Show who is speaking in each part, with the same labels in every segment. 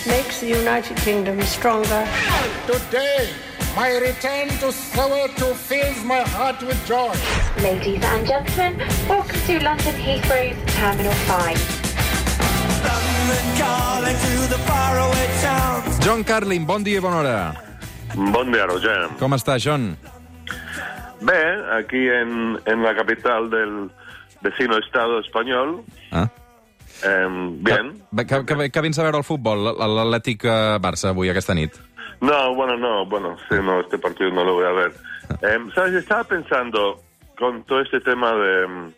Speaker 1: It makes the United Kingdom stronger.
Speaker 2: Today, my return to Soweto fills my heart with joy.
Speaker 3: Ladies and gentlemen, welcome to London Heathrow's Terminal 5.
Speaker 4: John Carlin, bon dia i bona hora.
Speaker 5: Bon dia, Roger.
Speaker 4: Com està, John?
Speaker 5: Bé, aquí en, en la capital del vecino estado español.
Speaker 4: Ah.
Speaker 5: Eh, bien.
Speaker 4: Que, que, que, que vens a veure el futbol, l'Atlètic eh, Barça, avui, aquesta nit.
Speaker 5: No, bueno, no, bueno, sí, no, este partido no lo voy a ver. Eh, ¿Sabes? Estaba pensando con todo este tema de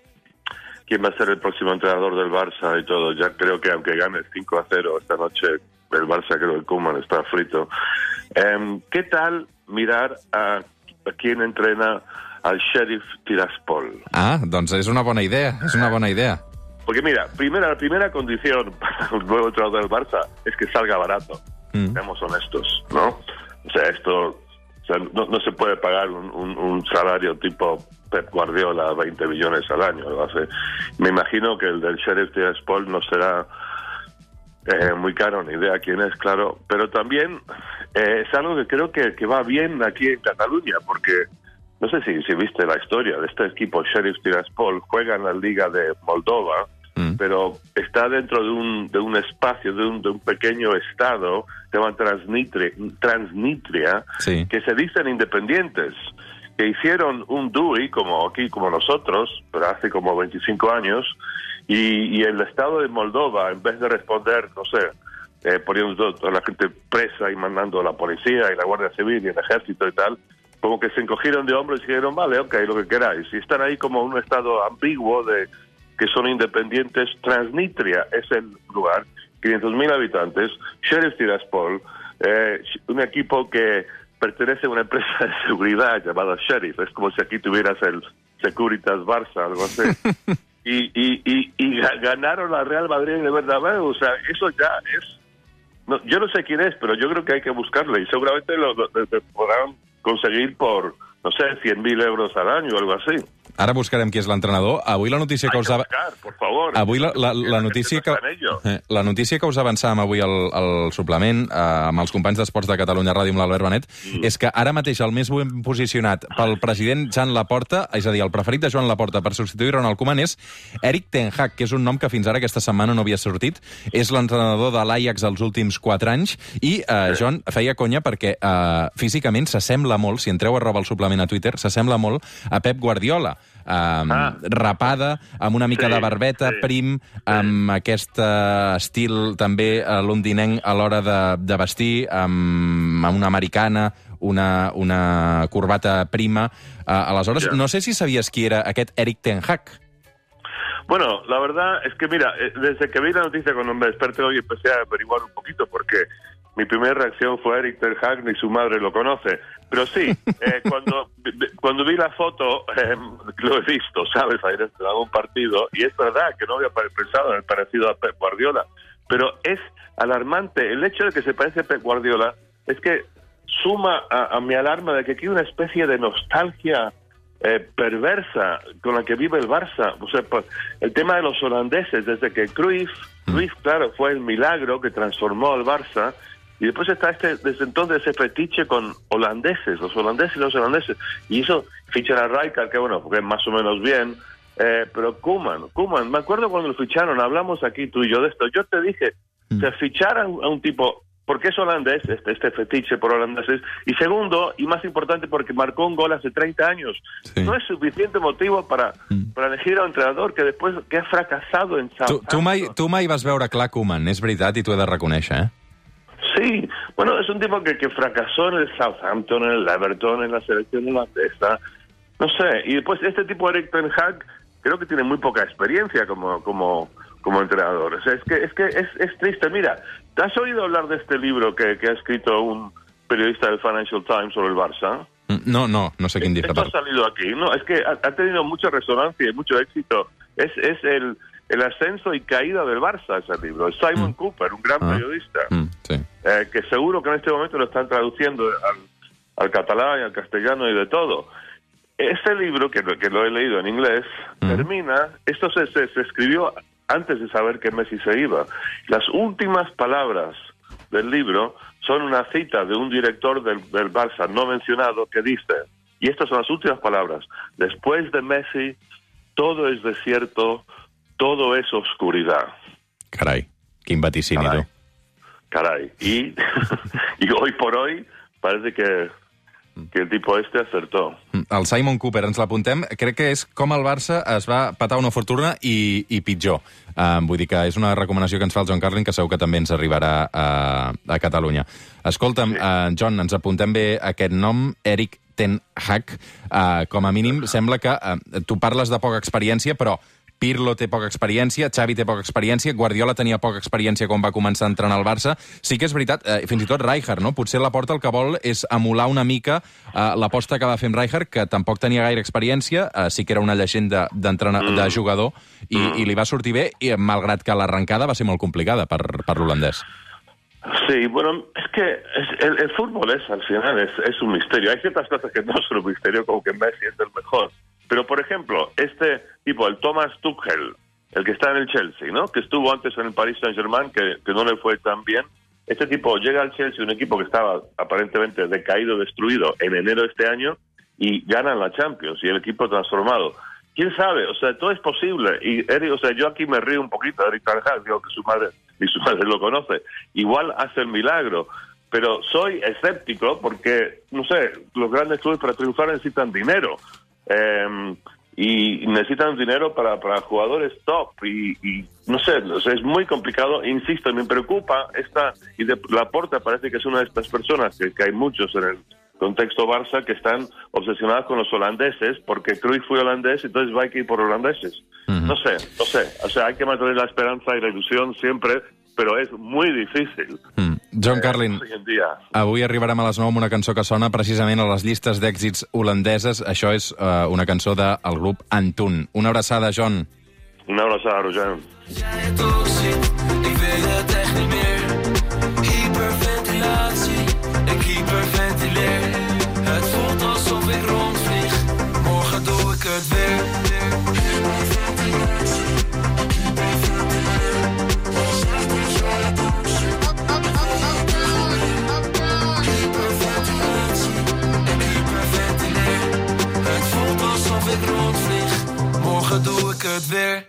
Speaker 5: quién va a ser el próximo entrenador del Barça y todo. Ya creo que aunque gane 5 a 0 esta noche, el Barça, creo que Koeman está frito. Eh, ¿Qué tal mirar a, a quién entrena al Sheriff Tiraspol?
Speaker 4: Ah, doncs és una bona idea, és una bona idea.
Speaker 5: Porque mira, primera, la primera condición para un nuevo entrenador del Barça es que salga barato.
Speaker 4: Mm.
Speaker 5: Seamos honestos, ¿no? O sea, esto o sea, no, no se puede pagar un, un- un salario tipo Pep Guardiola, 20 millones al año. Me imagino que el del Sheriff Tiraspol no será eh, muy caro, ni idea quién es, claro. Pero también eh, es algo que creo que, que va bien aquí en Cataluña, porque no sé si, si viste la historia de este equipo Sheriff Tiraspol, juega en la Liga de Moldova. Pero está dentro de un, de un espacio, de un, de un pequeño estado, se llama
Speaker 4: Sí.
Speaker 5: que se dicen independientes, que hicieron un DUI, como aquí, como nosotros, pero hace como 25 años, y, y el Estado de Moldova, en vez de responder, no sé, eh, poniendo a la gente presa y mandando a la policía y la Guardia Civil y el ejército y tal, como que se encogieron de hombros y dijeron, vale, ok, lo que queráis. Y están ahí como un estado ambiguo de que son independientes. Transnistria es el lugar, 500.000 habitantes. Sheriff Tiraspol, eh, un equipo que pertenece a una empresa de seguridad llamada Sheriff. Es como si aquí tuvieras el Securitas Barça, algo así. y, y, y, y ga- ganaron la Real Madrid de verdad. O sea, eso ya es no, yo no sé quién es, pero yo creo que hay que buscarle y seguramente lo, lo- lo- podrán conseguir por, no sé, 100.000 euros al año o algo así.
Speaker 4: Ara buscarem qui és l'entrenador. Avui la notícia que us...
Speaker 5: buscar, por favor.
Speaker 4: Avui la, la, la, notícia
Speaker 5: no
Speaker 4: que, eh, la notícia que us avançàvem avui al, al suplement eh, amb els companys d'Esports de Catalunya Ràdio amb l'Albert Benet
Speaker 5: Mm.
Speaker 4: és que ara mateix el més ben posicionat pel president Jan Laporta, és a dir, el preferit de Joan Laporta per substituir Ronald Koeman és Eric Ten Hag, que és un nom que fins ara aquesta setmana no havia sortit. És l'entrenador de l'Ajax els últims 4 anys i eh, John feia conya perquè eh, físicament s'assembla molt, si entreu arroba el suplement a Twitter, s'assembla molt a Pep Guardiola. Um,
Speaker 5: Ah.
Speaker 4: rapada, amb una mica
Speaker 5: Sí,
Speaker 4: de barbeta,
Speaker 5: sí.
Speaker 4: prim, amb aquest eh, estil també eh, londinenc a l'hora de, de vestir, amb, amb una americana, una, una corbata prima. Uh, aleshores,
Speaker 5: Ja.
Speaker 4: no sé si sabies qui era aquest Eric Ten Hag.
Speaker 5: Bueno, la verdad es que mira, eh, desde que vi la noticia cuando me desperté hoy empecé a averiguar un poquito porque mi primera reacción fue Eric Ten Hag, ni su madre lo conoce. Pero sí, eh, cuando, cuando vi la foto, eh, lo he visto, ¿sabes? Ayer estrenado un partido y es verdad que no había pensado en el parecido a Pep Guardiola. Pero es alarmante. El hecho de que se parece a Pep Guardiola es que suma a, a mi alarma de que aquí hay una especie de nostalgia eh, perversa con la que vive el Barça. O sea, pues, el tema de los holandeses, desde que Cruyff, Cruyff, claro, fue el milagro que transformó al Barça, y después está este, desde entonces ese fetiche con holandeses, los holandeses y los holandeses. Y eso fichan a Rijkaard, que bueno, porque es más o menos bien, eh, pero Kuman, Kuman, me acuerdo cuando lo ficharon, hablamos aquí tú y yo de esto, yo te dije, se ficharan a un tipo, porque es holandés, este, este fetiche por holandeses, y segundo, y más importante, porque marcó un gol hace 30 años.
Speaker 4: Sí.
Speaker 5: No es suficiente motivo para, para elegir a un entrenador que después que ha fracasado en
Speaker 4: Tu,
Speaker 5: Southampton.
Speaker 4: tu, mai, tu mai vas veure clar Koeman, és veritat, i t'ho he de reconèixer, eh?
Speaker 5: Sí, bueno, es un tipo que, que fracasó en el Southampton, en el Everton, en la selección holandesa. No sé, y después este tipo Eric Ten Hag creo que tiene muy poca experiencia como como como entrenador. O sea, es que es que es, es triste. Mira, ¿te has oído hablar de este libro que, que ha escrito un periodista del Financial Times sobre el Barça?
Speaker 4: Mm, No, no, no sé quin llibre.
Speaker 5: Esto ha salido aquí, ¿no? Es que ha, ha tenido mucha resonancia y mucho éxito. Es, es el, el ascenso y caída del Barça ese libro. Simon Cooper, un gran
Speaker 4: Ah.
Speaker 5: periodista,
Speaker 4: Mm, sí.
Speaker 5: Eh, que seguro que en este momento lo están traduciendo al, al catalán y al castellano y de todo. Este libro, que, que lo he leído en inglés, termina, esto se, se, se escribió antes de saber que Messi se iba. Las últimas palabras del libro son una cita de un director del, del Barça no mencionado que dice, y estas son las últimas palabras, después de Messi, todo es desierto, todo es oscuridad.
Speaker 4: Vaticini,
Speaker 5: Carai.
Speaker 4: tu.
Speaker 5: Caray. Y, y hoy por hoy parece que, que el tipo este acertó.
Speaker 4: El Simon Cooper, ens l'apuntem. Crec que és com el Barça es va patar una fortuna i, i pitjor. Uh, vull dir que és una recomanació que ens fa el John Carlin, que segur que també ens arribarà a, a Catalunya. Escolta'm, sí. uh, John, ens apuntem bé aquest nom, Eric Ten Hag. Uh, com a mínim, sembla que uh, tu parles de poca experiència, però Pirlo té poca experiència, Xavi té poca experiència, Guardiola tenia poca experiència quan va començar a entrenar al Barça. Sí que és veritat, eh, fins i tot Rijkaard, no? Potser la porta el que vol és emular una mica eh, l'aposta que va fer amb Rijkaard, que tampoc tenia gaire experiència, eh, sí que era una llegenda
Speaker 5: Mm.
Speaker 4: de jugador, i, i li va sortir bé, i malgrat que l'arrencada va ser molt complicada per, per l'holandès.
Speaker 5: Sí, bueno, es que es- el, el fútbol es, al final, es, es un misterio. Hay ciertas cosas que no son un misterio, como que Messi es el mejor. Pero, por ejemplo, este tipo, el Thomas Tuchel, el que está en el Chelsea, ¿no? Que estuvo antes en el Paris Saint-Germain, que, que no le fue tan bien. Este tipo llega al Chelsea, un equipo que estaba aparentemente decaído, destruido en enero de este año, y ganan la Champions, y el equipo transformado. ¿Quién sabe? O sea, todo es posible. Y Eric, o sea, yo aquí me río un poquito de Eric Hag, digo que su madre, ni su madre lo conoce. Igual hace el milagro. Pero soy escéptico porque, no sé, los grandes clubes para triunfar necesitan dinero. Eh, y necesitan dinero para, para jugadores top. Y, y no sé, es muy complicado. Insisto, me preocupa esta. Y de, la Porta parece que es una de estas personas, que, que hay muchos en el contexto Barça que están obsesionados con los holandeses, porque Cruyff fue holandés, entonces va a ir por holandeses. No sé, no sé. O sea, hay que mantener la esperanza y la ilusión siempre, pero es muy difícil.
Speaker 4: John Carlin,
Speaker 5: Hoy en día.
Speaker 4: Avui arribarem a les 9 amb una cançó que sona precisament a les llistes d'èxits holandeses. Això és uh, una cançó del grup Antun. Una abraçada, John.
Speaker 5: Una abrazada, Roger.